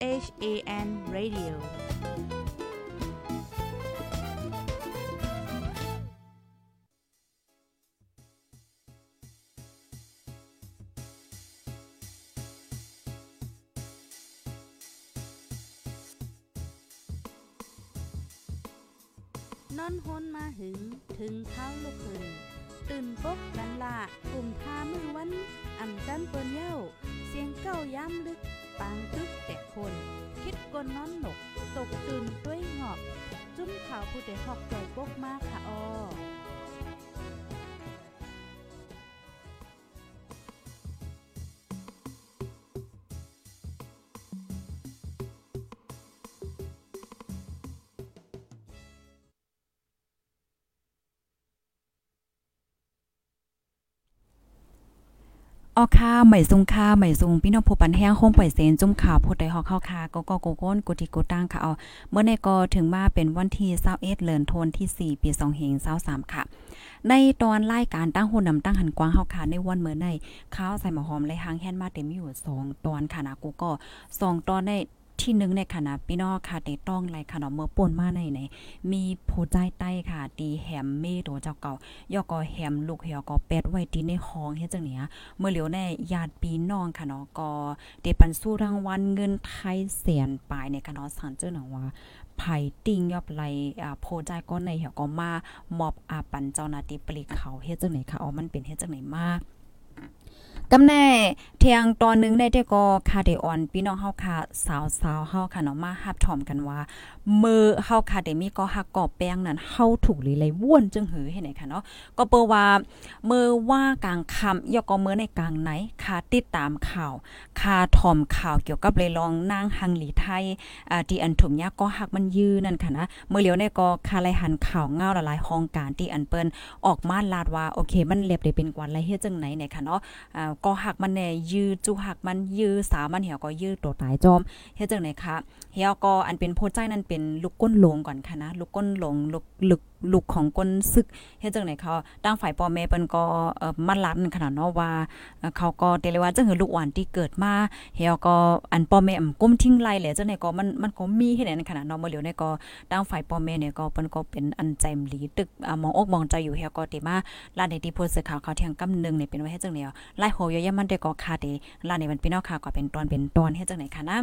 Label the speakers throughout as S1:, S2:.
S1: H A N Radio ผู้ใดหอกใจปกมากค่ะ ออ
S2: ออค่าใหม่ซุงค่าใหม่ซุงพี่น้องผู้ปันแห้งโฮมปล่อยเซนจุ่มข่าวผู้ใดฮอกเข้าคาก็ก็โกก้นกุติกุตั้งค่ะเอาเมื่อในก็ถึงมาเป็นวันที่21เดือนธันวาคมที่4ปี2523ค่ะ ในตอนรายการตั้งหุ่นนำตั้งหันกว้างเฮาค่ะในวันเมื่อในข้าวใส่หมอหอมและหางแฮนมาเต็มอยู่2ตอนค่ะนะกูก็2ตอนใน ที่หนึ่งในคณะพี่น้องค่ะได้ต้องไรค่ะเนาะเมื่อป่นมาในไหนมีผู้ใจใต้ค่ะตีแหมเมโตเจ้าเก่ายอก็แหมลูกเหียก็เป็ดไว้ที่ในห้องเฮ็ดจังเนี้ยเมื่อเหลียวในญาติพี่น้องค่ะเนาะก็ได้ปันสู้รางวัลเงินไทยแสนปลายในค่ะเนาะสันเจ้าหนังว่าไผ่ติงยอบไหลอ่าโพใจก็ในเหี่ยก็มามอบอาปันเจ้าหน้าที่ปลีกเขาเฮ็ดจังไหนค่ะอ๋อมันเป็นเฮ็ดจังไหนมา กกำแน่เที่ยงตอนนึงได้แต่ก็คาเดออนพี่น้องเฮาค่ะสาวๆเฮาค่ะเนาะมาฮับถอมกันว่ามือเฮาค่ะได้มีก็ฮักกอบแป้งนั้นเฮาถูกหรือไรว่วนจึงหือให้ไหนค่ะเนาะก็เปิว่ามือว่ากลางคำยอก็มือในกลางไหนค่ะติดตามข่าวค่ะถอมข่าวเกี่ยวกับเลยลองนางฮังหลีไทยอ่าที่อันถุงยาก็ฮักมันยืนนั่นค่ะนะเมื่อเหลียวในก็คาไลหันข่าวเงาละลายห้องการที่อันเปิ้นออกมาลาดว่าโอเคมันเล็บได้เป็นกวนไรเฮ็ดจังไหนเนี่ยค่ะเนาะอ่าก็หักมันแน่ยื้อจุหักมันยื้อสามันเหี่ยวก็ยื้อตัวตายจอมเฮ็ดจังไหนคะเหี่ยวก็อันเป็นโพใจนั้นเป็นลูกก้นหลงก่อนค่ะนะลูกก้นหลงลูกลูกของก้นซึกเฮ็ดจังไหนเขาตั้งฝ่ายพ่อแม่เปิ้นก็เอ่อมันลัดขนาดเนาะว่า เขาก็เตเลยว่าจังหือลูกอ่อนที่เกิดมาเฮียก็อันพ่อแม่อำก้มทิ้งไล่แหละจังไหนก็มันมันก็มีเฮ็ดในขนาดเนาะเมื่อเหลียวในก็ตั้งฝ่ายพ่อแม่เนี่ยก็เปิ้นก็เป็นอันใจมลีตึกมองอกมองใจอยู่เฮียก็ติมาลาในที่โพสต์ข่าวเขาเที่ยงกำนึงเนี่ยเป็นว่าเฮ็ดจังไหนไล่โหยยมันได้ก็คาเดลาในมันพี่น้องค่ะก็เป็นตอนเป็นตอนเฮ็ดจังไหนค่ะนะ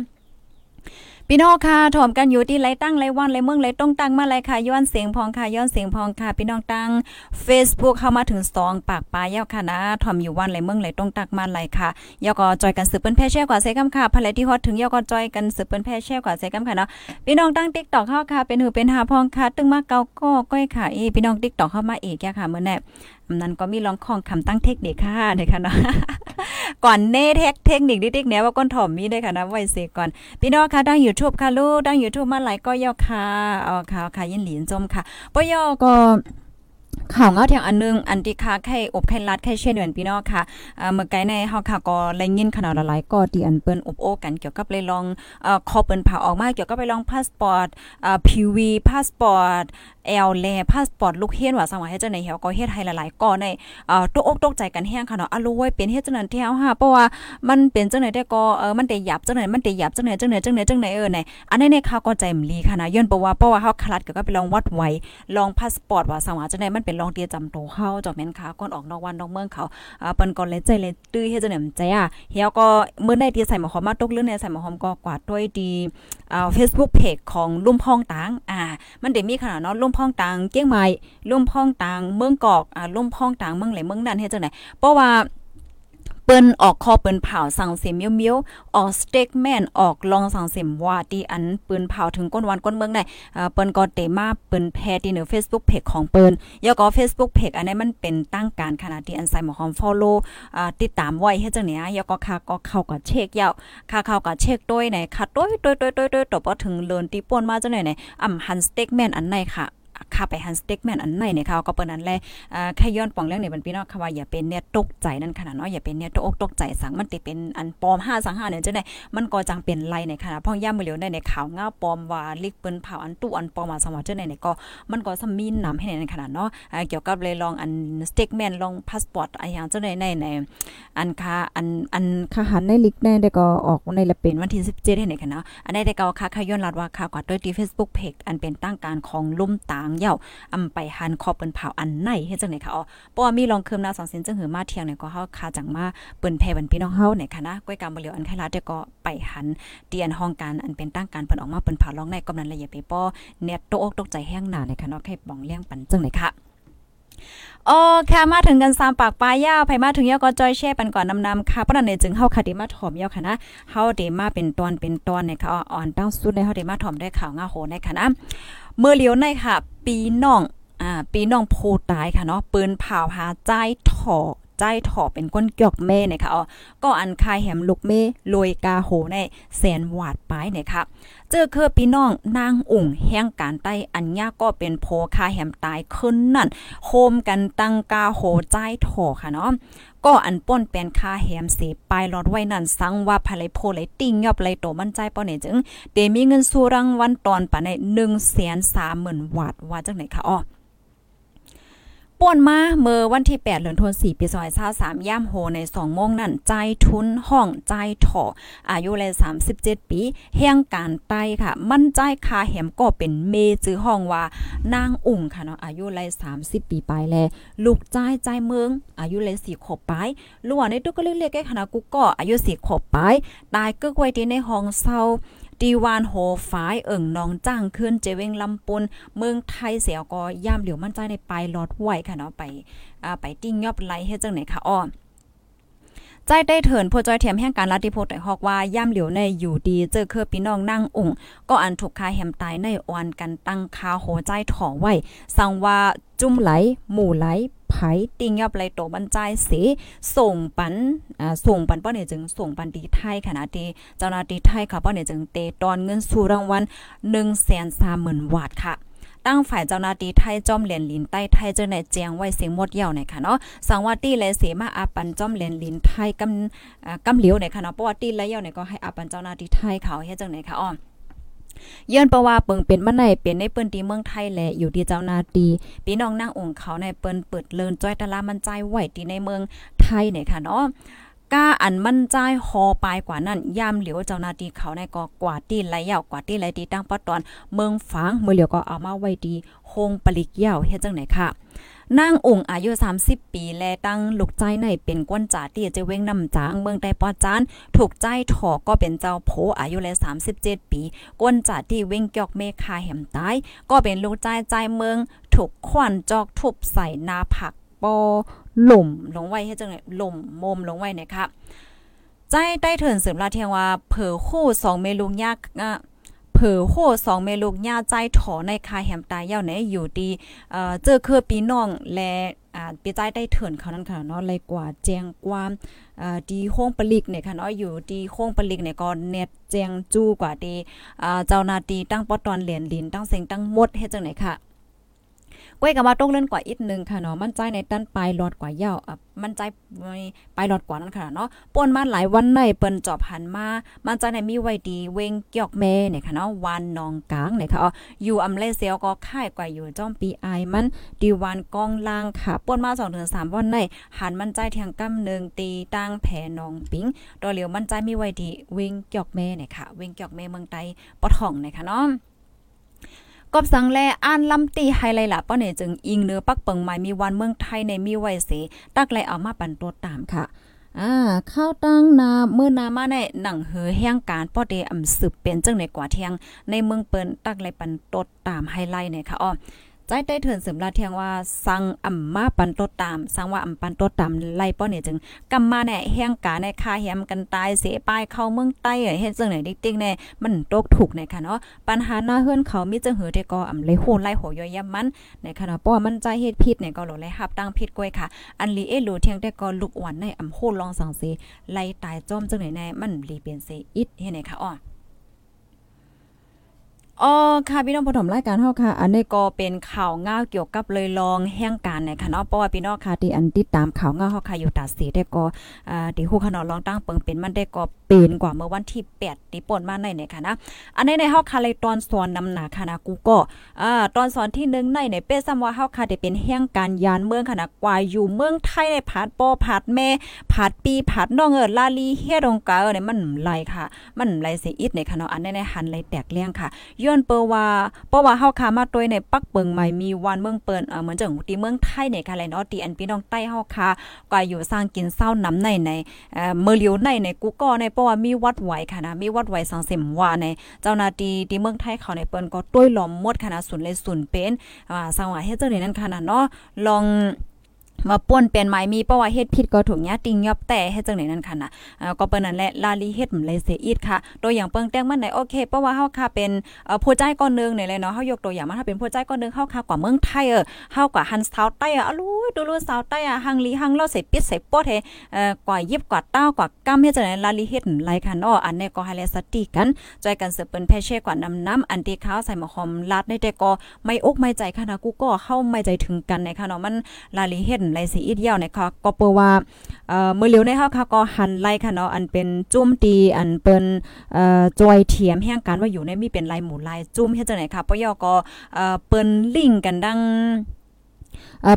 S2: พี่น้องค่ะถอมกันอยู่ที่ไรตั้งไรวันไรเมืองไรต้องตั้งมาไรค่ะย้อนเสียงพองค่ะย้อนเสียงพองค่ะ พี่น้องตั้ง Facebook เข้ามาถึงสองปากปลายาวค่ะนะถอมอยู่วันไรเมืองไรต้องตักมาไรค่ะยาก็จอยกันสืบเปิ้นแพ่แช่กว่าเซกัมค่ะภรรยที่ฮอดถึงยาก็จอยกันสืบเปิ้นแพ่แช่กว่าเซกัมค่ะเนาะพี่น้องตั้ง TikTok เข้าค่ะเป็นหูเป็นหาพองค่ะตึงมาเกาก็ก้อยค่ะอีพี่น้อง TikTok เข้ามาอีกค่ะเมื่อแน่นั้นก็มีลองของคำตั้งเทคนิคค่ะเด้ค่ะเนาะก่อนเน่เทคเทคนิคดิ๊กๆแนวว่าก้นถ่อมมีด้วยค่ะนะไว้เสก่อน พี่น้องค่ะดัง YouTube ค่ะลูกดัง YouTube มาหลายก็ยอค่ะเอาค่ะค่ะยินหลีนจมค่ะปยอก็ ข่าวเงาเทียงอันนึงอันที่ค่ะไข่อบไข่ลัดไข่เช่นเดือนพี่น้องค่ะเมื่อไกลในเฮาค่ะก็แรงยินขนาดหลายก็ที่อันเปิ้นอบโอกันเกี่ยวกับเลยลองเอ่อขอเปิ้นผ่าออกมาเกี่ยวกับไปลองพาสปอร์ตเอ่า PV พาสปอร์ตแอลแลพาสปอร์ตลูกเฮ็ดว่าสังว่าเฮ็ดจังได๋เฮาก็เฮ็ดให้หลายๆก่อในเอ่อตกอกตกใจกันแฮงค่ะเนาะอะรู้ไว้เป็นเฮ็ดจังนั้นที่เฮาหาเพราะว่ามันเป็นจังได๋ได้ก็เออมันได้หยับจังได๋มันได้หยับจังได๋จังได๋จังได๋จังได๋เออไหนอันนี้ในข่าวก็ใจมลีค่ะนะย้อนเพราะว่าเพราะว่าเฮาคลัดเกี่ยวกับไปลองวัดไว้ลองพาสปอร์ตว่าสังว่าจังได๋มันเป็นลองเตียจำโตเฮาจอแม่นค่ะก่อนออกนอกวันนอกเมืองเขาอ่าเปิ้นก็เลยใจเลยตื้อเฮ็ดจังได๋ใจอะเฮียก็เมื่อได้เตียใส่หมอหอมมาตกเรื่องเนี่ยใส่หมอหอมก็กวาดด้วยดีอ่า Facebook page ของลุ่มพองตางอ่า มันได้มีขนาดเนาะลุ่มพองตางเกี้ยงใหม่ลุ่มพ่องตางเมืองกอกอ่าลุ่มพ่องตางเมืองไหลเมืองนั้นเฮ็ดจังได๋เพราะว่า เปิ้นออกคอเปิ้นเผาสั่งเสียมเมียวๆออกสเต็กแมนออกลองสั่งเสียมว่าที่อันปืนเผาถึงก้นวันก้นเมืองได้อ่าเปิ้นก็เตมาเปิ้นแพที่ใน Facebook Page ของเปิ้นแล้วก็ Facebook Page อันนี้มันเป็นตั้งการขนาดที่อันใส่หมอหอม follow อ่าติดตามไว้เฮ็ดจังเนี้ยแล้วก็ค่ะก็เข้ากับเช็คยาวค่ะเข้ากับเช็คด้วยไหนค่ะด้วยๆๆๆๆต่อบ่ถึงเลินที่ป่นมาจังไหนไหนอ่ำหันสเต็กแมนอันไหนค่ะ ค่าไปหันสเต็กแมนอันไหนเนี่ยค่ะก็เปิ้นอันแลอ่าแค่ย้อนปองเรื่องนี่มันพี่น้องค่ะว่าอย่าเป็นเนี่ยตกใจนั่นขนาดเนาะอย่าเป็นเนี่ยตกอกตกใจสังมันติเป็นอันปลอม5สัง5เนี่ยจังได๋มันก็จังเป็นไรในขนาดพ่อย่ามมือเหลียวในในข่าวง้าปลอมว่าลิกเปิ้นเผาอันตู้อันปลอมมาสมว่าจังได๋เนี่ยก็มันก็สมีนำให้ในขนาดเนาะเกี่ยวกับเลยลองอันสเต็กแมนลองพาสปอร์ตอะไรอย่างจังได๋ในในอันค่าอันอันค่าหันในลิกแน่ได้ก็ออกในละเป็นวันที่17ให้ในค่ะเนาะอันนี้ได้ก็ค่าค่าย้อนลัดว่าค่ากว่าด้วยที่ Facebook Page อันเป็นตั้งการของลุ่มตางเย่าอำไปหันคอเปิ้นเผาอันไหนเฮ็ดจังได๋ค่ะอ๋อเพราะว่ามีลองเคิมนาสองเส้นจังหือมาเที่ยงเนี่ยก็เฮาคาจังมาเปิ้นแพ่บันพี่น้องเฮาเนี่ยค่ะนะก้อยกำบ่เหลียวอันไคลาดก็ไปหันเตียนห้องการอันเป็นตั้งการเปิ้นออกมาเปิ้นเผาลองในกำนั้นละเอียดไปป้อเน็ตตกอกตกใจแห้งหน้าเนี่ยค่ะเนาะแค่บ้องเลี้ยงปันจังได๋ค่ะ โอเคมาถึงกันสามปากปลายยาวไผมาถึงยาวก็จอยแช่ปันก่อนนำๆค่ะประนั้นเนี่ยจึงเฮาคดีมาถอมยาวค่ะนะเฮาเดมาเป็นตอนเป็นตอนเนี่ยค่ะอ่อนตั้งสุดในเฮาเดมาถอมได้ข่าวงาโหในค่ะนะเมื่อเลี้ยวในค่ะ ปีน้องอ่าปีน้องโพตายค่ะเนาะปืนเผาหาใจถ่อ ใจถอเป็นก้นเกอกแม่เนี่ยค่ะอ๋อก็อันคายแหมลูกเม่ลอยกาโหในแสนหวาดปายเนี่ยค่ะเจอคือพี่น้องนางอุ่งแห่งการใต้อัญญาก็เป็นโพคาแหมตายขึ้นนั่นโฮมกันตั้งกาโหใจถอค่ะเนาะก็อันป้นเป็นคาแหมเสปลายรอดไว้นั่นสังว่าภายโพเลติ่งยอบเลโตมั่นใจป้อเนี่ยจึงเดมีเงินสู้รางวัลตอนปานใน130,000วาทว่าจังไหนคะอ๋อ ป่วนมาเมื่อวันที่ 8 เดือนธันวาคมปี2023ย่ามโหใน2โมงนั่นใจทุนห้องใจถ่ออายุเลย37 ปีแห่งการไต้ค่ะ มั่นใจคาแหมก็เป็นเมจือห้องว่านางอุ่งค่ะเนาะอายุเลย30 ปีปแลลูกใจใจเมือง อายุเลย4ขวบปลูกในตุกก็เล็กๆแค่คณะกูก็อายุ4ขวบปตายกึกไว้ที่ในห้องเศร้า ดีวานโหฝายเอิ่งน้องจ้างขึ้นเจเวงลำปุนเมืองไทยเสียก็ย่ามเหลียวมั่นใจในปลายลอดไหวค่ะเนาะไปอ่าไปติ้งยอบไลเฮ็ดจังไหนค่ะอ้อใจได้เถินผู้จอยเทียมแห่งการลัติโพแต่ฮอกว่าย่ำเหลียวในอยู่ดีเจอเครือพี่น้องนั่งองค์ก็อันถูกคาแหมตายในอวนกันตั้งคาโหใจถ่อไว้ สังว่าจุ่มไหล หมู่ไหล ไผติงยอบไหลโตบรรจายเสส่งปันอ่าส่งปันป้อเนี่ยจึงส่งปันดีไทยขณะที่เจ้าหน้าที่ไทยค่ะป้อเนี่ยจึงเตตอนเงินสู่รางวัล130,000วาทค่ะตั้งฝ่ายเจ้าหน้าที่ไทยจอมเหรียญลินใต้ไทยเจ้าในแจงไว้เสียงหมดเหี่ยวในค่ะเนาะสังวาตี้และเสมาอาปันจอมเหรียญลินไทยกำกำเหลียวในค่ะเนาะเพราะว่าตี้และเหี่ยวในก็ให้อาปันเจ้าหน้าที่ไทยเขาเฮ็ดจังไหนค่ะอ้อ เยื่นประว่าเปิงเป็นมันในเป็นในเปิ้นที่เมืองไทยแหละอยู่ที่เจ้านาตีพี่น้องนางองค์เขาในเปิ้นเปิดเลินจ้อยตะลามันใจไหวที่ในเมืองไทยเนี่ยค่ะเนาะก้าอันมั่นใจฮอปลายกว่านั้นยามเหลียวเจ้าหน้าที่เขาในก็กว่าตีไหลยาวกว่าตีไหลตีตั้งปอตอน เมืองฝางเมื่อเหลียวก็เอามาไว้ดีโฮงปลิกยาวเฮ็ดจังไหนค่ะ นางองค์อายุ 30 ปี และตั้งลูกใจในเป็นก้นจ่าที่จะเว้งนำจางเมืองใต้ปอจานถูกใจถอก็เป็นเจ้าโผอายุเลย37 ปี ก้นจ่าที่เว้งเกอกเมคาแหมตายก็เป็นลูกใจใจเมืองถูกควันจอกทุบใส่นาผักปอหล่มลงไว้ให้จังได๋หล่มมมลงไว้เนี่ยค่ะใจได้เถินเสริมลาเทียงว่าเผอคู่2เมลุงยาก เผอโหสองเมลูกย่าใจถอในคาแหมตายเย่าไหนอยู่ดีเอ่อเจอคือปีน้องและอ่าปีใจได้เถินเขานั้นค่ะเนาะเลยกว่าแจ้งความอ่าดีโค้งปลิกเนี่ยค่ะเนาะอยู่ดีโค้งปลิกเนี่ยก็เน็ตแจ้งจู้กว่าดีอ่าเจ้านาตีตั้งปอตอนเหรียญลินตั้งเซ็งตั้งหมดเฮ็ดจังไหนค่ะ ก้อยก็มาต้องเล่นกว่าอีกนึงค่ะเนาะ มั่นใจในตั้นปลายหลอดกว่าเย้าอะมั่นใจปลายหลอดกว่านั้นค่ะเนาะป่นมาหลายวันในเปิ้นจอบหันมา มั่นใจในมีไว้ดีเวงเกียกแม่เนี่ยค่ะเนาะวันนองกลางเนี่ยค่ะอ๋ออยู่อำเลเซียวก็ค่ายกว่าอยู่จ้อมปีไอมันดีวันกองล่างค่ะป่นมา2ถึง3วันในหันมั่นใจเทียงกำนึงตีตั้งแผ่นองปิงดอเหลียวมั่นใจมีไว้ดีเวงเกียกแม่เนี่ยค่ะเวงเกียกแม่เมืองใต้ปอท่องเนี่ยค่ะเนาะ กอบสังแลอ่านลำตีไฮไลท์ล่ะป้อเนี่ยจึงอิงเนื้อปักเปิงหมายมีวันเมืองไทยในมีไว้เสตักไลเอามาปันตัวตามค่ะอ่าข้าวตั้งนาเมื่อนามาในหนังเหือแห่งการป้อเดอำสืบเป็นจังในกว่าเที่ยงในเมืองเปิ้นตักไลปันตดตามไฮไลท์เนี่ยค่ะอ้อ ใจใต้เถินเสริมลาเทียงว่าสังอ่ำมาปันตดตามสังว่าอ่ำปันตดตามไล่ป้อเนี่ยจึงกำมาแน่แห่งกาในคาแฮมกันตายเสียปายเข้าเมืองใต้เฮ็ดจังไหนติ๊กๆแน่มันตกถูกในค่ะเนาะปัญหาหน้าเฮือนเขามีจังหือแต่ก็อ่ำเลยโหไล่โหย่อยย่ำมันในค่ะเนาะป้อมันใจเฮ็ดผิดเนี่ยก็หลเลยฮับตั้งผิดก้อยค่ะ อันลีเอโลเทียงแต่ก็ลุกหวันในอ่ำโหลองสังเสไล่ตายจอมจังไหนแน่มันลีเปลี่ยนเสอิดเฮ็ดไหนค่ะอ้อ อ๋อค่ะพี่น้องผู้ชมรายการเฮาค่ะ อันนี้ก็เป็นข่าวง่าเกี่ยวกับเลยลองแห่งการเนี่ยค่ะเนาะเพราะว่าพี่น้องค่ะที่อันติดตามข่าวง่าเฮาค่ะอยู่ตาสีได้ก็อ่าที่ฮู้ขนาดลองตั้งเปิงเป็นมันได้ก็เป็นกว่าเมื่อวันที่8ที่ป่นมาในเนี่ยค่ะนะอันนี้ในเฮาค่ะเลยตอนสอนนำหนาค่ะนะกูก็อ่าตอนสอนที่1ในเนี่ยเป้ซ้ำว่าเฮาค่ะได้เป็นแห่งการยานเมืองค่ะนะกว่าอยู่เมืองไทยในผาดปอผาดแม่ผาดปีผาดน้องเอินลาลีเฮ็ดองกาเออเนี่ยมันไหลค่ะ มันไหลเสียอิดในค่ะเนาะอันนี้ในหันไหลแตกเลี้ยงค่ะย้อนเปอว่าเพราะว่าเฮาคามาตัวยในปักเปิงใหม่มีวันเมืองเปิ้นเอ่อเหมือนจังที่เมืองไทยเนี่ยค่ะแลเนาะที่อันพี่น้องใต้เฮาคาก็อยู่สร้างกินเศร้าน้ำในในเอ่อเมื่อเลียวในในกูก็ในเพราะว่ามีวัดไหวค่ะนะมีวัดไหวสังเสมว่าในเจ้าหน้าที่ที่เมืองไทยเขาในเปิ้นก็ต้วยล้อมหมดค่ะนะศูนย์เลยศูนย์เป็นอ่าสังว่าเฮ็ดจังได๋นั้นค่ะนะเนาะลอง มาป่นเป็นไม้มีเพราะว่าเฮ็ดผิดก็ถูกยะติงยอบแต่เฮ็ดจังไหนนั่นค่ะนะอ่าก็เปิ้นนั่นแหละลาลีเฮ็ดมันเลยเสียอีดค่ะ ตัวอย่างเปิ้งแต้งมันไหนโอเคเพราะว่าเฮาค่ะเป็นผู้ใจก้อนนึงนี่เลยเนาะเฮายกตัวอย่างมาถ้าเป็นผู้ใจก้อนนึงเฮาค่ะกว่าเมืองไทยเออเฮากว่าฮันสาวใต้อะลูดูลูสาวใต้อะฮังลีฮังเล่าใส่ปิดใส่ปอดเฮเอ่อกว่ายิบกว่าเต้ากว่ากำเฮ็ดจังไหนลาลีเฮ็ดไหลค่ะเนาะอันนี้ก็ให้แลสติกันจอยกันเสือเปิ้นแพเช่กว่าน้ำน้ำอันที่ขาวใส่หมะหอมลาดได้แต่ก็ไม่อกไม่ใจค่ะนะกูก็เข้าไม่ใจถึงกันในค่ะเนาะมันลาลีเฮ็ดไลสีอีดยาวในค่ะก็เปว่าเอ่อมื้อเหลียวในเฮาค่ะก็หันไลค่ะเนาะอันเป็นจุ้มตีอันเปิ้นเอ่อจอยเทียมแห่งการว่าอยู่ในมีเป็นลายหมู่ลายจุ้มเฮ็ดจังได๋ค่ะปยก็เอ่อเปิ้นลิงก์กันดัง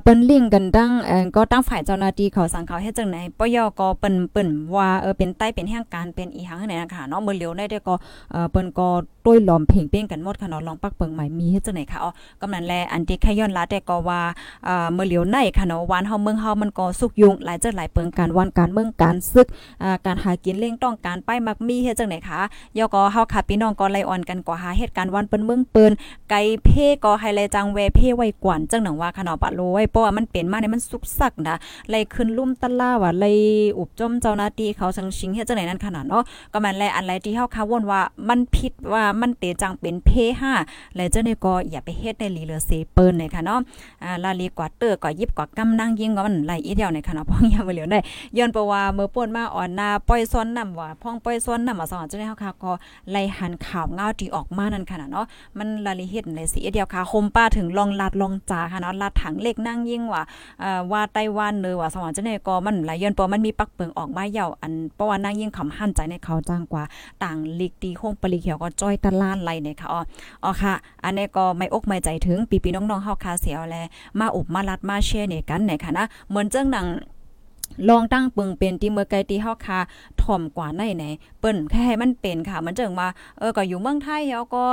S2: เปิ้นลิงก์กันดังก็ตั้งฝ่ายเจ้าหน้าที่เขาสั่งเขาเฮ็ดจังไหนปยก็เปิ้นเปิ้นว่าเออเป็นใต้เป็นแห่งการเป็นอีหังไหนนะคะเนาะมือเหลียวได้เด้ก็เปิ้นก็ต้วยล้อมเพ่งเป้งกันหมดค่ะเนาะลองปักเปิงใหม่มีเฮ็ดจังไหนค่ะอ๋อกำนันแลอันที่แค่ย้อนลาแต่ก็ว่าเออมือเหลียวในค่ะเนาะวานเฮาเมืองเฮามันก็สุกยุงหลายเจ้าหลายเปิงการวันการเมืองการศึกอ่าการหากินเล่งต้องการไปมักมีเฮ็ดจังไหนคะยก็เฮาค่ะพี่น้องก็ไล่อ่อนกันกว่าหาเหตุการณ์วันเปิ้นเมืองเปิ้นไก่เพ่ก็ให้แลจังแวเพไว้กวนจังหนังว่าค่ะเนาะปะโลไว้เพราะว่ามันเป็นมาเนี่ยมันสุกสักนะไล่ขึ้นลุ่มตะล่าว่าไล่อุบจมเจ้าหน้าที่เขาสังชิงเฮ็ดจังไหนนั่นขนาดเนาะก็มันแลอันไรที่เฮาค่ะวนว่ามันผิดว่ามันเตจังเป็นเพห้าแล้วเจ้านี่ก็อย่าไปเฮ็ดในลีเลอเซเปิ้นเลยค่ะเนาะอ่าลาลีกว่าเตอร์ก็ยิบกว่ากำนางยิงก็มันไหลอีเดียวในค่ะเนาะพ้องยาบ่เหลียวได้ย้อนเพราะว่าเมื่อป่นมาอ่อนนาปล่อยซ้อนนำว่าพ้องปล่อยซ้อนนำมาสอนเจ้านี่เฮาค่ะก็ไล่หันข่าวเงาที่ออกมานั่นค่ะเนาะมันลาลีเฮ็ดในสีเดียวค่ะโฮมป้าถึงลองลัดลองจาค่ะเนาะลัดถังเล็กนั่งยิงว่าว่าไต้หวันเนอว่าสวรรค์เจ้านี่ก็มันหลายย้อนเพราะมันมีปักเปิงออกมาเหี่ยวอันเพราะว่านั่งยิงคำหั่นใจในเขาจ้างกว่าต่างลีกตีโค้งปลีเขียวก็จ้อยตะล้านไหลเนี่ยค่ะอ๋ออ๋อค่ะ อันนี้ก็ไม่อกไม่ใจถึงปีปีน้องๆเฮาคาเสียวแลมาอบมาลัดมาแชร์เนี่ยกันเนี่ยค่ะนะเหมือนเจ้งหนังลองตั้งปึงเป็นที่เมื่อไกลที่เฮาคาถ่อมกว่าในไหนเปิ้นแค่ให้มันเป็นค่ะ มันเจิงว่าเออก็อยู่เมืองไทยเฮาก็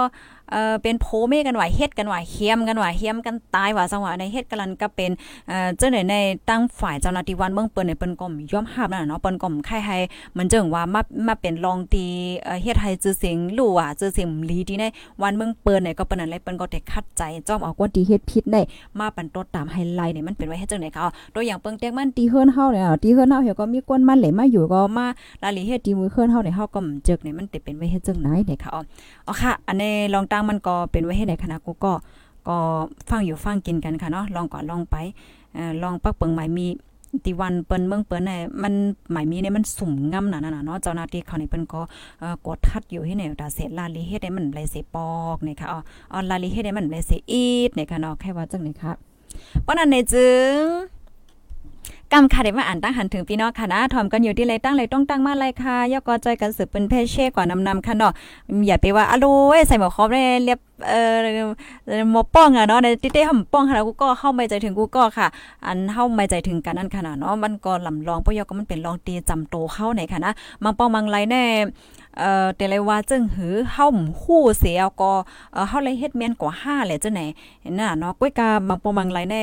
S2: เอ่อเป็นโพเมกันว่าเฮ็ดกันว่าเฮียมกันว่าเฮียมกันตายว่าจังหวะในเฮ็ดกันลันก็เป็นเอ่อเจ้าไหนในตั้งฝ่ายเจ้าหน้าที่วันเมืองเปิ้นเนี่ยเปิ้นก็ยอมรับนั่นเนาะเปิ้นก็ใครให้มันเจิงว่ามามาเป็นรองตีเอ่อเฮ็ดให้ชื่อเสียงลู่อะชื่อเสียงลีที่ในวันเมืองเปิ้นเนี่ยก็เปิ้นนั่นแหละเปิ้นก็ได้คัดใจจ้อมเอากวนที่เฮ็ดผิดได้มาปันตดตามไฮไลท์เนี่ยมันเป็นไว้เฮ็ดจังได๋ค่ะตัวอย่างเปิ้งแตกมันตีเฮือนเฮาเนี่ยตีเฮือนเฮาเฮาก็มีกวนมันเหลมาอยู่ก็มาลาลีเฮ็ดตีมือเฮือนเฮาเนี่ยเฮาก็เจิกเนี่ยมันติเป็นไว้เฮ็ดจังไหนเนี่ยค่ะอ๋อค่ะ อันนี้ลองตั้งมันก็เป็นไว้ให้ในคณะกูก็ก็ฟังอยู่ฟังกินกันค่ะเนาะลองก่อนลองไปเอ่อลองปักเปิงหมายมีติวันเปิ้นเมืองเปิ้นเนี่ยมันหมายมีเนี่ยมันสุ่มง่ำน่ะน่ะเนาะเจ้าหน้าที่เขานี่เปิ้นก็เอ่อกดทัดอยู่ให้เนี่ยตาเสร็จลาลีเฮ็ดให้มันไหลเสปอกเนี่ยค่ะอ๋อลาลีเฮ็ดให้มันไหลเสอีดเนี่ยค่ะเนาะแค่ว่าจังนี่ค่ะปานนั้นเนี่ยจึง กำค่ะได้มาอ่านตั้งหันถึงพี่น้องค่ะนะถอมกันอยู่ที่ไรตั้งไรต้องตั้งมาไรค่ะยอกอใจกันสืบเป็นเพศเช่กว่านำนำค่ะเนาะอย่าไปว่าอร่อยใส่หมวกครอบได้เรียบเอ่อหมอป้องอะเนาะในติเต้หำป้องค่ะกูก็เข้าไม่ใจถึงกูก็ค่ะ อันเข้าไม่ใจถึงกันนั่นขนาดเนาะมันก็ลำลองปยอก็มันเป็นลองตีจำโตเข้าไหนค่ะนะมังป้องมังไรแน่เอ่อแต่เลยว่าจึงหือเฮาฮู้เสียก็เอ่อเฮาเลยเฮ็ดแม่นกว่า5แหละจังไหนน่ะเนาะก้อยกามังป้องมังไรแน่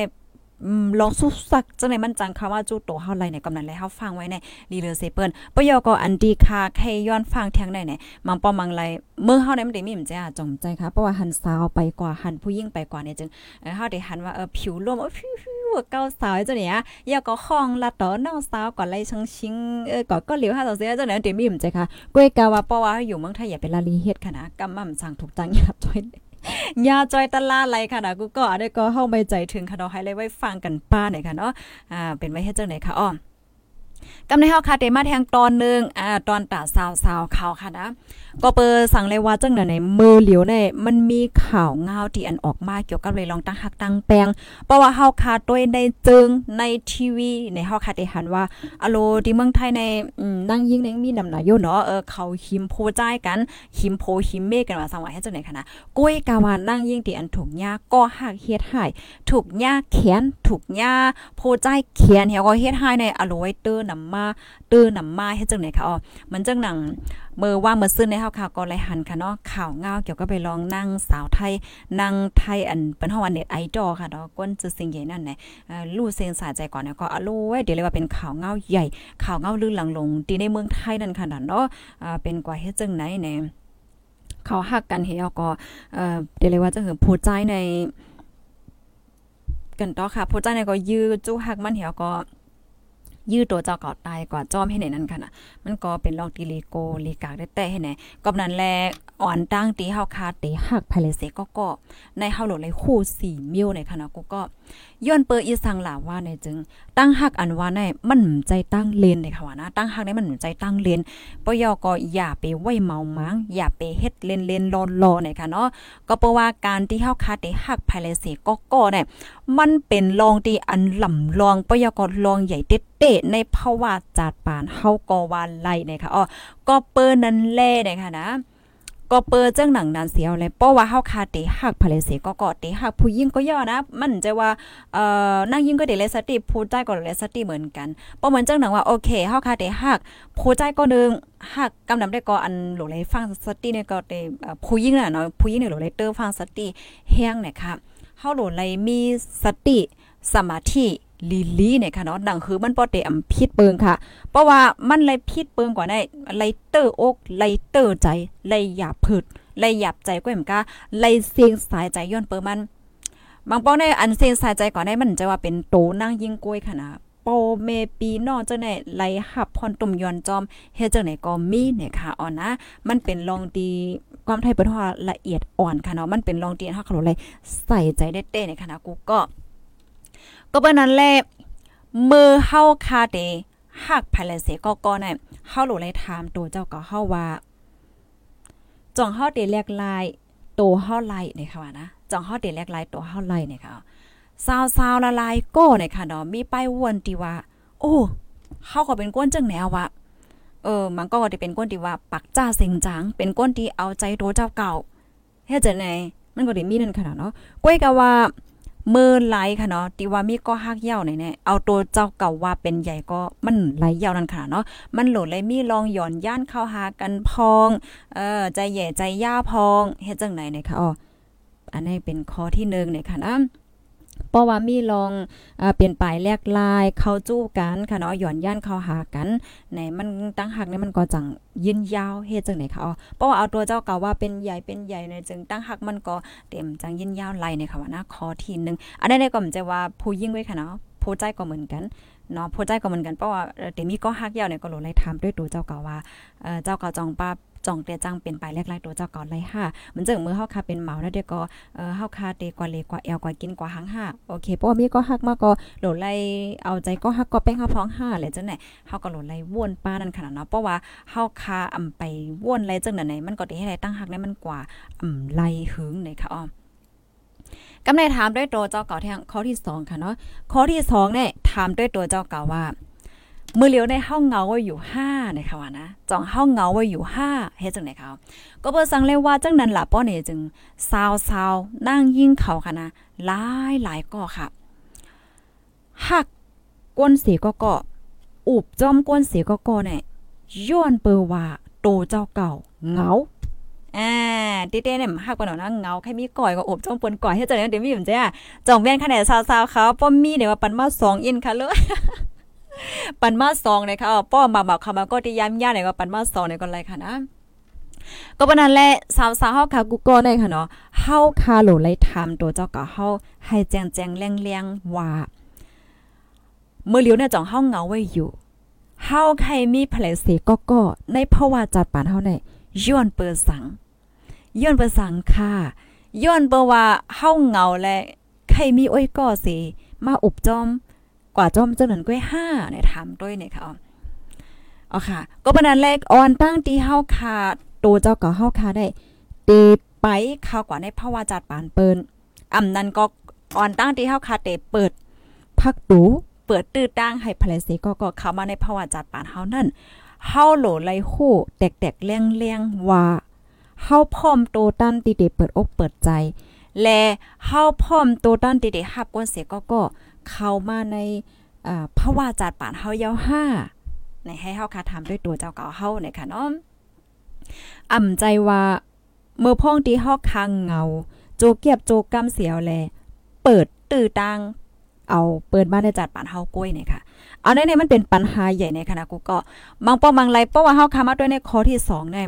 S2: ลองสุสักจังไหนมันจังคำว่าจูโตเฮาไรเนี่ยกำนันแล้วเฮาฟังไว้ในรีเลอเซเปิ้นปยก็อันดีค่ะแค่ย้อนฟังแทงได้เนี่ยมังป้อมังไรเมื่อเฮาได้มันได้มีมจ้าจอมใจค่ะเพราะว่าหันสาวไปกว่าหันผู้ยิ่งไปกว่าเนี่ยจึงเฮาได้หันว่าเออผิวร่วมเออผิวเก้าสาวจังเนี่ยยาก็ห้องละต่อน้องสาวก่อนไล่ชังชิงเออก็ก็เหลียวหาวเสียจังไหนเดี๋ยวมีมใจค่ะก้วยกาว่าเพราะว่าอยู่เมืองไทยอย่าเป็นลาลีเฮ็ดค่ะนะกำมั่มสั่งถูกจังอย่าจอย ยาจอยตลาไรค่ะนะกูก็ได้ก็เข้าไปใจถึงค่ะเนาะให้เลยไว้ฟังกันป้าหน่อยค่ะเนาะอ่าเป็นไว้ให้เจ้าไหนค่ะอ้อ กำในเฮาค่ะเตมาแทงตอนนึงอ่าตอนตาสาวๆข่าวค่ะนะก็เปิดสั่งเลยว่าจังไหนมือเหลียวเนี่ยมันมีข่าวเงาที่อันออกมาเกี่ยวกับเลยลองตั้งหักตั้งแปลงเพราะว่าเฮาคาด้วยในจึงในทีวีในเฮาคาได้หันว่าอโลที่เมืองไทยในนั่งยิ่งในมีนำหนาอยู่เนาะเออเขาหิมโพจ่ายกันหิมโพหิมเมกันว่าสังว่าให้จังไหนค่ะนะก้ยกาวานั่งยิ่งที่อันถูกยาก็หักเฮ็ดให้ถูกยาแขนถูกยาโพจ่ายแขนเฮาก็เฮ็ดให้ในอโลไวเตอร์นำมาตอร์นำมาให้จังไหนค่ะอ๋อมันจังหนังเมื่อว่าเมื่อซื้อในเฮาค่ะก็เลยหันค่ะเนาะข่าวเงาเกี่ยวกับไปลองนั่งสาวไทยนั่งไทยอันเป็นฮอวันเน็ตไอดอลค่ะเนาะก้นจะสิ่งใหญ่นั่นแหละลู่เซนสาใจก่อนเนี่ยก็อลูไว้เดี๋ยวเลยว่าเป็นข่าวเงาใหญ่ข่าวเงาลื่นหลังลงตีในเมืองไทยนั่นค่ะเนาะเป็นกว่าเฮ็ดจังไหนแน่เขาหักกันเฮาก็เอ่อเดี๋ยวเลยว่าจะเหือโพใจในกันต่อค่ะโพใจในก็ยื้อจู้หักมันเหี่ยวก็ ยืดตัวเจ้าเก่าตายกว่าจอมให้ไหนนั่นค่ะนะมันก็เป็นลองตีลีโกลีกากได้แต่ให้ไหนก็นั้นแล อ่อนตั้งตีเฮาคาตีหักภายเลเสก็ก็ในเฮาหลเลยคู่สี่มิวในคณะกูก็ย้อนเปออีสังหลาว่าในจึง ตั้งหักอันว่าในมันใจตั้งเลนในค่ะว่านะตั้งหักในมันใจตั้งเลนปยอก็อย่าไปไว้เมามังอย่าไปเฮ็ดเลนเลนรอรอในค่ะเนาะก็เพราะว่าการที่เฮาคาตีหักภายเลเสก็ก็เนี่ยมันเป็นลองที่อันลำลองปยอก็ลองใหญ่เด็ดในภาวะจัดปานเฮาก็ว่าไล่นะคะอ๋อก็เปิ้นนั้นแล่นะคะนะ ก็เปิดจังหนังนานเสียวเลยเพราะว่าเฮาคาเตหักภรรยาก็กอดเตหักผู้หญิงก็ย่อนะ มันจะว่าเอ่อนางยิ่งก็เดเลสติผู้ใจก็เลสติเหมือนกันเพราะเหมือนจังหนังว่าโอเคเฮาคาเตหักผู้ใจก็นึงหักกำนำได้ก็อันหลเลยฟังสติเนี่ยก็เตผู้หญิงน่ะเนาะผู้หญิงเนี่ยหลเลยเตอร์ฟังสติแห้งเนี่ยค่ะเฮาหลเลยมีสติสมาธิ ลีลีเนี่ยค่ะเนาะดังคือมันปอเตอำพิษเปิงค่ะ เพราะว่ามันเลยพิษเปิงกว่าได้ไลเตอร์อกไลเตอร์ใจไลหยาบพืดไลหยาบใจก็เหมือนกะไลเสียงสายใจย้อนเปิมันบางป้องได้อันเสียงสายใจก่อนได้มันจะว่าเป็นโตนั่งยิงกล้วยค่ะนะโปเมปีนอเจ้าไหนไลหับพรตุ่มยอนจอมเฮ็ดจังไหนก็มีเนี่ยค่ะอ่อนนะ มันเป็นลองดีความไทยเป็นว่าละเอียดอ่อนค่ะเนาะมันเป็นลองดีเฮาเขาเลยใส่ใจได้เต้ในคณะกูก็ ก็เปิ้นนั้นแลมือเฮาคาเดหักภายเสก็ก็น่ะเฮาหลูเลยถามตัวเจ้าก็เฮาว่าจ่องเฮาเดแลกลายตัวเฮาไล่นี่ค่ะว่านะจ่องเฮาเดแลกลายตัวเฮาไล่นี่ค่ะซาวซาวละลายก็นี่ค่ะเนาะมีป้ายวนที่ว่า โอ้เฮาก็เป็นก้นจังแนวว่าเออ มันก็จะเป็นก้นที่ว่าปักจ้าเสิงจัง เป็นก้นที่เอาใจตัวเจ้าเก่าเฮ็ดจังได๋มันก็ได้มีนั่นขนาดเนาะก้อยก็ว่า มื่อไหลค่ะเนาะติว่ามีก็ฮักเย่าไหนแน่เอาตัวเจ้าเก่าว่าเป็นใหญ่ก็มันไหลยานั่นค่ะเนาะมันโหลดเลยมีลองหย่อนย่านเข้าหากันพองเออใจแย่ใจย่าพองเฮ็ดจังไหนเนี่ยค่ะอ๋ออันนี้เป็นข้อที่1เนี่ยค่ะนะ เพราะว่ามีลองเปลี่ยนปลายแลกลายเข้าจู้กันค่ะเนาะหย่อนย่านเข้าหากันไหนมันตั้งหักนี่มันก็จังยืนยาวเฮ็ดจังไหนคะอ๋อเพราะว่าเอาตัวเจ้าเก่าว่าเป็นใหญ่เป็นใหญ่ในจึงตั้งหักมันก็เต็มจังยืนยาวไหลในค่ะว่านะข้อที่1อันนี้ก็เหมันจะว่าผู้ยิ่งไว้ค่ะเนาะผู้ใจก็เหมือนกันเนาะผู้ใจก็เหมือนกันเพราะว่าเต็มีก็ฮักยาวเนี่ยก็โหลไล่ถามด้วยตัวเจ้าเก่าว่าเอ่อเจ้าเก่าจองป้า จ่องเตจังเป็นไปแรกๆตัวเจ้าก่อนเลยค่ะมันจึงมือเฮาคาเป็นเหมาแล้วเดี๋ยวก็เออเฮาคาเตกว่าเลกว่าแอลกว่ากินกว่าหังห้าโอเคเพราะว่ามีก็ฮักมาก็โหลไล่เอาใจก็ฮักก็แป้งเฮาพ้องห้าเลยจังไหนเฮาก็โหลไล่ว่นป้านั่นขนาดเนาะเพราะว่าเฮาคาอำไปว่นไล่จังไหนมันก็ได้ให้ไตั้งฮักได้มันกว่าอำไล่หึงในค่ะอ้อมกำในถามด้วยตัวเจ้าเก่าแทงข้อที่2ค่ะเนาะข้อที่2เนี่ยถามด้วยตัวเจ้าเก่าว่า มื่อเลียวในห้องเงาไว้อยู่ห้านะคะว่านะจองห้องเงาไว้อยู่ห้าเฮ็ดจังไหนเขาก็เปิดสั่งเลยว่าจังนั้นล่ะป้อเนี่ยจึงซาวซาวนั่งยิ่งเขาค่ะนะหลายหลายก็ค่ะหักก้นเสียก็ก็อุบจอมก้นเสียก็ก็เนี่ยย้อนเปอว่าโตเจ้าเก่าเงาอ่าเต้ๆเนี่ยหักปนนะเงาใครมีก่อยก็อบจอมปนก่อยให้จังได๋เดี๋ยวมีอยู่จ้ะจองแว่นคะแนนซาวๆเขาป้อมมีเนี่ยว่าปันมา2อินค่ะเลย ปันมาสองเลยค่ะป้อมาบอกคำมาก็ที่ย้ำย่าเนี่ยก็ปันมาสองเนี่ยก็ไรค่ะนะก็ปนั้นแหละสาวสาวเฮาค่ะกูก็ได้ค่ะเนาะเฮาคาโหลไลถาตัวเจ้าก็เฮาให้แจงแจงแรงแรงว่าเมื่อเลียวเนี่ยจ่องเฮาเงาไว้อยู่เฮาใครมีแผลเสก็ก็ในภาวะจัดปานเฮาเนี่ยย้อนเปิดสังย้อนเปิดสังค่ะย้อนเปิดว่าเฮาเงาและใครมีอ้อยก่อสิมาอุบจอม กว่าจอมเจ้าหนันก้อยห้าเนี่ยถามด้วยเนี่ยค่ะอ๋อค่ะ ก็ปนั้นแรกออนตั้งที่เฮาคาโตเจ้าก็เฮาคาได้ตีไปเข้ากว่าในภาวะจัดปานเปิ้นอำนั้นก็ออนตั้งที่เฮาคาเตเปิดพักตูเปิดตื้อตั้งให้ภรเสก็ก็เข้ามาในภาวะจัดปานเฮานั่นเฮาโหลไลฮู้แตกๆเลี้ยงๆว่าเฮาพร้อมโตตันติเดเปิดอกเปิดใจ และเฮาพร้อมโตตันติเดฮับกวนเสียก็ก็ เข้ามาในภาวะจัดปานเฮายาวห้าในให้เฮาคาถามด้วยตัวเจ้าเก่าเฮาเนี่ยค่ะเนาะอ่ำใจว่าเมื่อพ่องที่เฮาคังเงา โจเกียบโจกำเสียวแล เปิดตื้อตังเอาเปิดมาได้จัดป่านเฮากล้วยเนี่ยค่ะ เอาในในมันเป็นปัญหาใหญ่ในคณะกูก็บางป้อบางไรเพราะว่าเฮาคามาด้วยในข้อที่2เนี่ย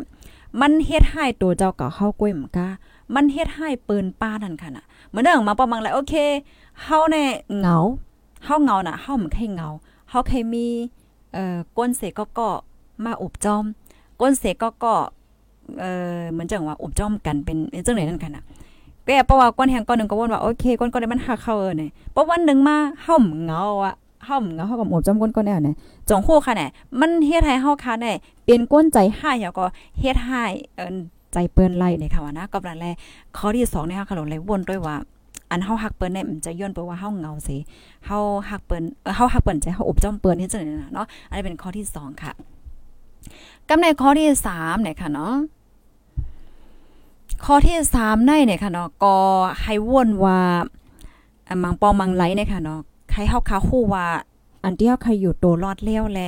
S2: มันเฮ็ดให้ตัวเจ้าเก่าเฮากล้วยเหมือนกะมันเฮ็ดให้เปิ้นป้านั่นค่ะน่ะเหมือนเดิมมาป้อบางไรโอเคเฮาเนี่ยเหงาเฮาเหงาน่ะเฮาเหมือนแค่เหงาเฮาเคยมีเอ่อก้นเสก็ก็มาอุบจอม ก้นเสก็ก็เอ่อเหมือนจังว่าอุบจอมกันเป็นจังไหนนั่นค่ะน่ะแกเพราะว่าก้นแห่งก้อนหนึ่งก็วนว่าโอเคก้นก้อนได้มันหักเข้าเออเนี่ยเพราะวันหนึ่งมาเฮาเหงาอะ เฮาเงาเฮากับอบจอมก้นก้อนแนวเนี่ยจงคู่ค่ะเนี่ยมันเฮ็ดให้เฮาค่ะเนี่ยเปลี่ยนก้นใจให้แล้วก็เฮ็ดให้เอิ้นใจเปิ้นไล่ในค่ะว่านะก็ปานแลข้อที่2เนี่ยค่ะขนมเลยวนด้วยว่าอันเฮาฮักเปิ้นเนี่ยมันจะย้อนไปว่าเฮาเงาสิเฮาฮักเปิ้นเออเฮาฮักเปิ้นใจเฮาอบจ้อมเปิ้นเฮ็ดจังได๋น่ะเนาะอันนี้เป็นข้อที่2ค่ะกำในข้อที่3เนี่ยค่ะเนาะข้อที่3ในเนี่ยค่ะเนาะก็ให้วนว่ามังปอมังไหลเนี่ยค่ะเนาะ ครเฮาคาฮู้ว่า อันที่เฮาใครอยู่โตรอดแล้วแล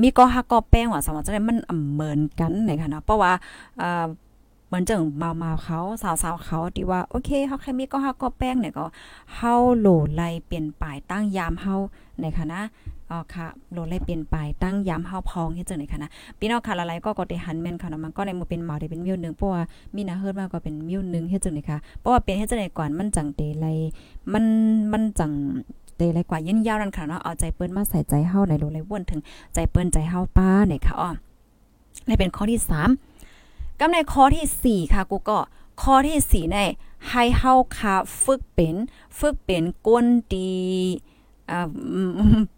S2: มีก็ฮักก็แป้งว่าสมว่าจะได้มันอำเหมือนกันเนี่ยค่ะเนาะเพราะว่าเอ่อเหมือนจังมามาเขาสาวๆเขาที่ว่าโอเคเฮาใครมีก็ฮักก็แป้งเนี่ยก็เฮาโหลไลเปลี่ยนปลายตั้งยามเฮาในค่ะนะอ๋อค่ะโหลไลเปลี่ยนปลายตั้งยามเฮาพองเฮ็ดจังได๋ค่ะนะพี่น้องค่ะละไลก็ก็ได้หันแม่นค่ะนะมันก็ในมือเป็นหมาได้เป็นมิ้วนึงเพราะว่ามีนาเฮิดมาก็เป็นมิ้วนึงเฮ็ดจังได๋ค่ะเพราะว่าเป็นเฮ็ดจังได๋ก่อนมันจังเตไลมันมันจัง เตไลกว่าเย็นยาวนั่นค่ะเนาะเอาใจเปิ้นมาใส่ใจเฮาในโลไลวนถึงใจเปิ้นใจเฮาป้าเนี่ยค่ะอ้อและเป็นข้อที่3กำในข้อที่ 4 ค่ะกูก็ข้อที่4ในให้เฮาค่ะฝึกเป็น ฝึกเป็นก้นดี อ่า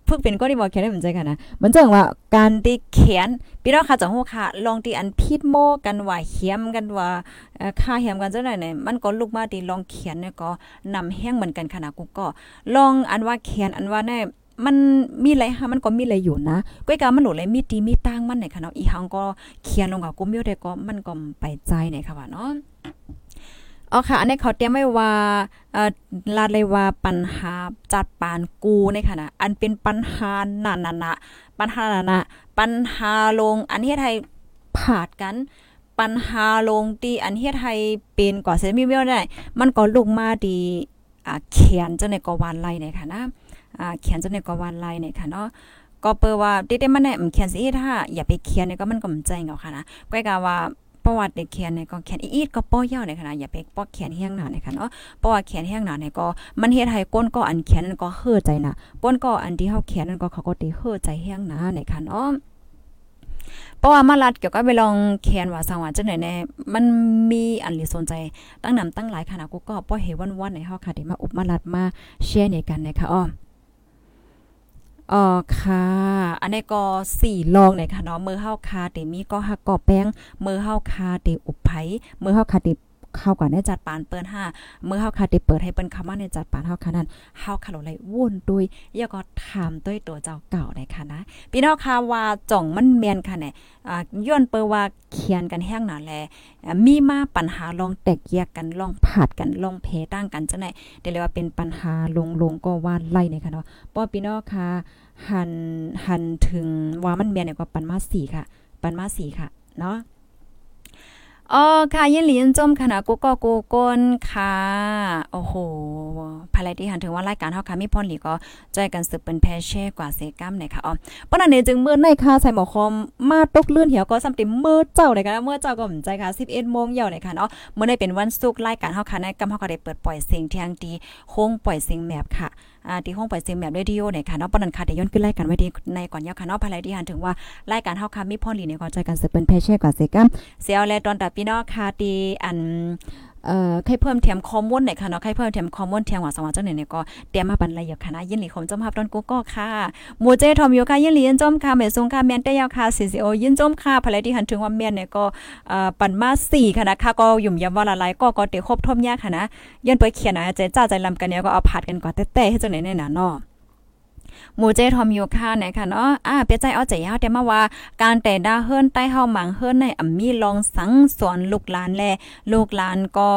S2: ฝึกเป็นก้นที่บ่เขียนได้เหมือนใจกันนะมันจังว่าการที่เขียนพี่น้องค่ะจังฮู้ค่ะ ลองที่อันผิดโมกันว่าเขียมกันว่าเออค่าเขียมกันจังได๋เนี่ยมันก็ลุกมาที่ลองเขียนเนี่ยก็นำแห้งเหมือนกันค่ะนะกูก็ ลองอันว่าเขียนอันว่าแน่มันมีอะไรฮะมันก็มีอะไรอยู่นะก้อยกามันหนูเลยมีตีมีตั้งมันไหนค่ะเนาะอีหังก็เขียนลงกับกูมีได้ก็มันก็ไปใจไหนค่ะว่าเนาะ อ๋อค่ะ อันนี้เขาเตรียมไว้ว่าเอ่อลาดเลยว่าปัญหาจัดปานกูในค่ะนะอันเป็นปัญหาหนานะนะปัญหาหนานะปัญหาลง อันเฮ็ดให้ผาดกัน ปัญหาลงตีอันเฮ็ดให้เป็นกว่าเซมิเมลได้ มันก็ลุกมาดีอ่าเขียนจังได๋ก็วานไล่ในค่ะนะอ่าเขียนจังได๋ก็วานไล่ในค่ะเนาะก็เปิดว่าเด็ดๆมันเนี่ยเขียนสิถ้าอย่าไปเขียนเนี่ยก็มันก็มใจเงาค่ะนะก้อยกาว่า ประวัติเด็กเขียนเนี่ยก็เขียนอีดก็ป้อยาวในขนาดอย่าไปป้อเขียนเฮียงหนาในค่ะเนาะเพราะว่าเขียนเฮียงหนาเนี่ยก็มันเฮ็ดให้ก้นก็อันเขียนนั่นก็เฮ้อใจนะก้นก็อันที่เฮาเขียนนั่นก็เขาก็ติเฮ้อใจเฮียงหนาในค่ะเนาะเพราะว่ามาลัดเกี่ยวกับไปลองเขียนว่าสังว่าจังได๋แน่มันมีอันลิสนใจตั้งนำตั้งหลายขนาดกูก็บ่เห็นวันๆในเฮาค่ะที่มาอุบมาลัดมาแชร์ในกันนะคะอ้อ อ๋อค่ะ อันนี้ก็สี่ลองเลยค่ะเนาะมือเฮาคาเตมีก็หักกอแป้งมือเฮาคาเตอุบไผมือเฮาคาเต เข้าก่อนได้จัดปานเปิ้นห้าเมื่อเฮาคาเตเปิดให้เปิ้นเข้ามาในจัดปานเฮาค่นั้นเฮาคาโลไลวุ่นด้วยย่าก็ถามด้วยตัวเจ้าเก่าได้ค่ะนะพี่น้องค่ะว่าจ่องมันแม่นค่ะเนี่ยอ่าย้อนเปิว่าเขียนกันแห้งหนาแลมีมาปัญหาลองแตกแยกกันลองผาดกันลองเพตั้งกันจังได๋เดี๋ยวเรียกว่าเป็นปัญหาลงลงก็ว่าไล่เนี่ยค่ะเนาะป้อพี่น้องค่ะหันหันถึงว่ามันแม่นเนี่ยก็ปันมาสี่ค่ะ ปันมาสี่ค่ะเนาะ อ๋อค่ะยินหลีนจมคณะกูก็กูก้นค่ะ โอ้โหภายที่หันถึงว่ารายการเฮาค่ะมีพรหลีก็ใจกันสืบเป็นแพเช่กว่าเซกัมเนี่ยค่ะอ๋อปนันนี้จึงเมื้อในค่ะใส่หมอคอมมาตกเลื่อนเหี่ยวก็ซ้ำติมื้อเจ้าเลยค่ะมื้อเจ้าก็สนใจค่ะ11โมงเยวเลยค่ะเนาะมื้อในเป็นวันศุกร์รายการเฮาค่ะในกำเฮาก็ได้เปิดปล่อยเสียงเที่ยงดีโค้งปล่อยเสียงแมบค่ะอ่าที่ห้องปล่อยเสียงแบบเรดิโอเนี่ยค่ะเนาะปนันค่ะเดี๋ยวย้อนขึ้นไล่กันไว้ดีในก่อนยาวค่ะเนาะภายในที่หันถึงว่ารายการเฮาค่ะมีพ่อหลีเนี่ยก็ใจกันสืบเป็นเพเช่กว่าเซกัมเสียวแลตอนตับพี่น้องค่ะที่อัน เอ่อใครเพิ่มเทียมคอมมอนไหนค่ะเนาะใครเพิ่มเทียมคอมมอนเทียมว่าสว่าจังไหนเนี่ยก็เตรียมมาบรรลัยอยู่ค่ะนะยินหลีคมจอมฮับต้นกูก็ค่ะหมู่เจทอมอยู่ค่ะยินหลียินจอมค่ะแม่ทรงค่ะแม่นได้ยาวค่ะ CCO ยินจอมค่ะภรรยที่หันถึงว่าแม่นเนี่ยก็เอ่อปันมา4ค่ะนะคะก็ยุ่มยำว่าละลายก็ก็เตครบทมยากค่ะนะยันไปเขียนนะเจจ้าใจลำกันเนี่ยก็เอาผัดกันก่อนแต่ๆให้จังไหนเนี่ยนะเนาะ หมู่เจทอมอยู่ค่ะไหนค่ะเนาะอ่าเปียใจเอาใจยาวแต่มาว่า การแต่ดาเฮิรนใต้เฮาหมังเฮิรนในอ่ำมีลองสังสอนลูกหลานแลลูกหลานก็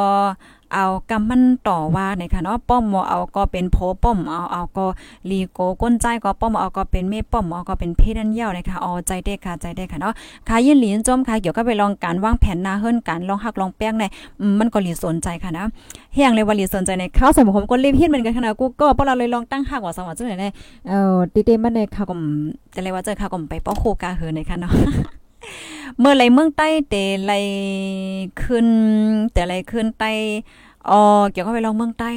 S2: เอากำมันต่อว่าในค่ะเนาะป้อมบ่เอาก็เป็นโพป้อมเอาเอาก็ลีโกก้นใจก็ป้อมเอาก็เป็นเมป้อมเอาก็เป็นเพดันเย่านะคะเอใจได้ค่ะใจได้ค่ะเนาะค่ะยินหลีนจมค่ะเกี่ยวกับไปลองการวางแผนหน้าเฮิรนการลองหักลองแป้งในมันก็หลีสนใจค่ะนะเฮียงเลยว่าหลีสนใจในข้าวใส่ผมก็รีบเฮ็ดเหมือนกันค่ะนะกูก็เพราะเราเลยลองตั้งหักว่าสังว่าจังได๋ในเอ่อติเตมันในค่ะก็จะเลยว่าเจอค่ะก็ไปป้อโคกาเฮือในค่ะเนาะ เมื่อไรเมืองใต้แต่ไรขึ้น แต่ไรขึ้นใต้อ๋อเกี่ยวกับไปลองเมืองใต้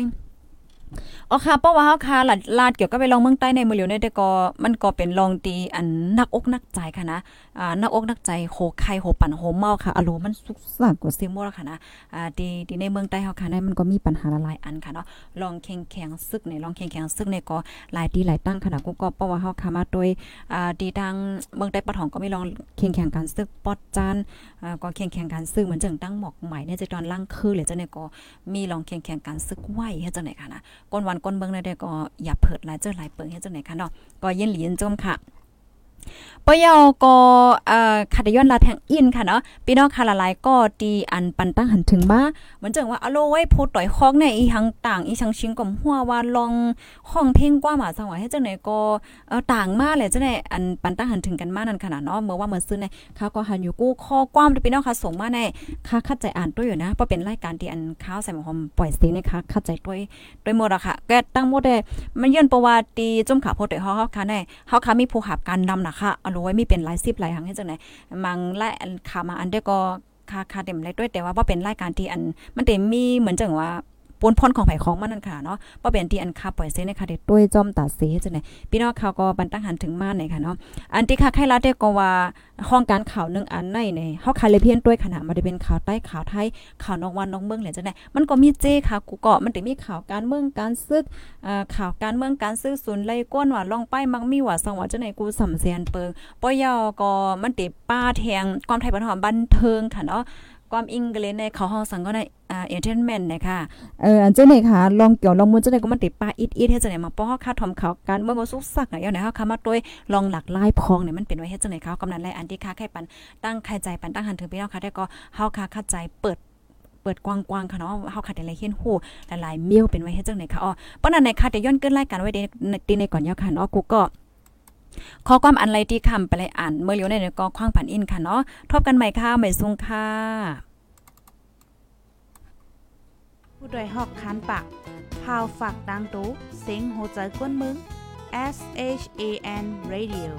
S2: อ๋อค่ะเพราะว่าเฮาค่ะลาดลาดเกี่ยวกับไปลองเมืองใต้ในมือเหลียวในแต่ก็มันก็เป็นลองตีอันนักอกนักใจค่ะนะอ่านักอกนักใจโหไข่โหปั่นโหเมาค่ะอารมณ์มันสุกสักกว่าซิมบ่ล่ะค่ะนะอ่าดีดีในเมืองใต้เฮาค่ะในมันก็มีปัญหาหลายอันค่ะเนาะลองแข่งแข่งซึกในลองแข่งแข่งซึกในก็หลายดีหลายตั้งค่ะนะกูก็เพราะว่าเฮาค่ะมาโดยอ่าดีทางเมืองใต้ปะทองก็มีลองแข่งแข่งกันซึกปอดจานอ่าก็แข่งแข่งกันซึกเหมือนจังตั้งหมอกใหม่เนี่ยจะตอนล่างคือหรือจังได๋ก็มีลองแข่งแข่งกันซึกไหวเฮ็ดจังได๋ค่ะนะก้นวันก้นเบิ่งได้ก็อย่าเผิดหลายเจอหลายเปิงเฮ็ดจังไหนคะเนาะก็เย็นหลีนจมค่ะ ปยอก็เอ่อคัดย้อนลาแทงอินค่ะเนาะพี่น้องค่ะหลายๆก็ตีอันปันตั้งหันถึงมาเหมือนจังว่าอโลไว้โพต่อยคอกในอีหังต่างอีชังชิงก่อมหัวว่าลองห้องเพลงกว่าหมาจังหวะให้จังไหนก็เอ่อต่างมาเลยจังได๋อันปันตั้งหันถึงกันมานั่นขนาดเนาะเมื่อว่าเมื่อซื้อในเขาก็หันอยู่กู้ข้อความพี่น้องค่ะส่งมาในค่าคัดใจอ่านด้วยอยู่นะเพราะเป็นรายการที่อันข้าวใส่หมอหอมปล่อยสีนะคะคัดใจด้วยด้วยหมดอะค่ะแกตั้งหมดได้มันย้อนประวัติจมขาโพต่อยเฮาเฮาค่ะในเฮาค่ะมีผู้หับการนำนะค่ะอันไว้มีเป็นหลายสิบหลายหังให้จังไหนมังและอันขามาอันเดก็คาคาเต็มเลยด้วยแต่ว่าบ่เป็นรายการที่อัน มันเต็มมีเหมือนจังว่า ปนพรของไผของมันนั่นค่ะเนาะบ่เป็นที่อันคาปล่อยเส้นในค่ะเด็ดด้วยจอมตาเสจังได๋พี่น้องเขาก็บันตั้งหันถึงมาไหนค่ะเนาะอันที่ค่ะใครลาได้ก็ว่าห้องการข่าวนึงอันในในเฮาคาเลยเพียนด้วยขนาดบ่ได้เป็นข่าวใต้ข่าวไทยข่าวนอกวันนอกเมืองเลยจังได๋มันก็มีเจ้ค่ะกูก็มันได้มีข่าวการเมืองการซึกอ่าข่าวการเมืองการซื้อศูนย์ไล่ก้นว่าลองไปมักมีว่าสังว่าจังได๋กูสำแสนเปิงปอยอก็มันติป้าแทงความไทยบ้านเฮาบันเทิงค่ะเนาะ ความอิงกฤษในเขาห้องสังก็ในอ่าเอนเทนเมนต์นะคะเอออันเจ้าไหนคะลองเกี่ยวลองมือเจ้าไหนก็มันติดป้าอิดอิดเฮ็ดจังไหนมาป้อค่าทอมเขาการเมื่อบ่สุกสักอะอย่าไหนเฮาคำมาด้วยลองหลักไลายพองเนี่ยมันเป็นไว้เฮ็ดจังไหนเขากำนันแลอันที่ค่าไข่ปันตั้งไข่ใจปันตั้งหันถึงพี่น้องค่ะได้ก็เฮาค่ะคัดใจเปิดเปิดกว้างๆค่ะเนาะเฮาค่ะได้หลายเฮียนฮู้หลายๆมิลเป็นไว้เฮ็ดจังไหนค่ะอ๋อปานนั้นในค่ะได้ย้อนเกินรายการไว้ในในก่อนยาวค่ะเนาะกูก็ ข้อความอันไรที่คำไปเลยอ่านเมื่อเลียวในก็คว้างผันอินค่ะเนาะทบกันใหม่ค่ะใหม่ซุงค่ะ
S1: ผู้ดยหอกคันปากพาวฝากดังตู้เซ็งโหใจกวนมึง S H A N Radio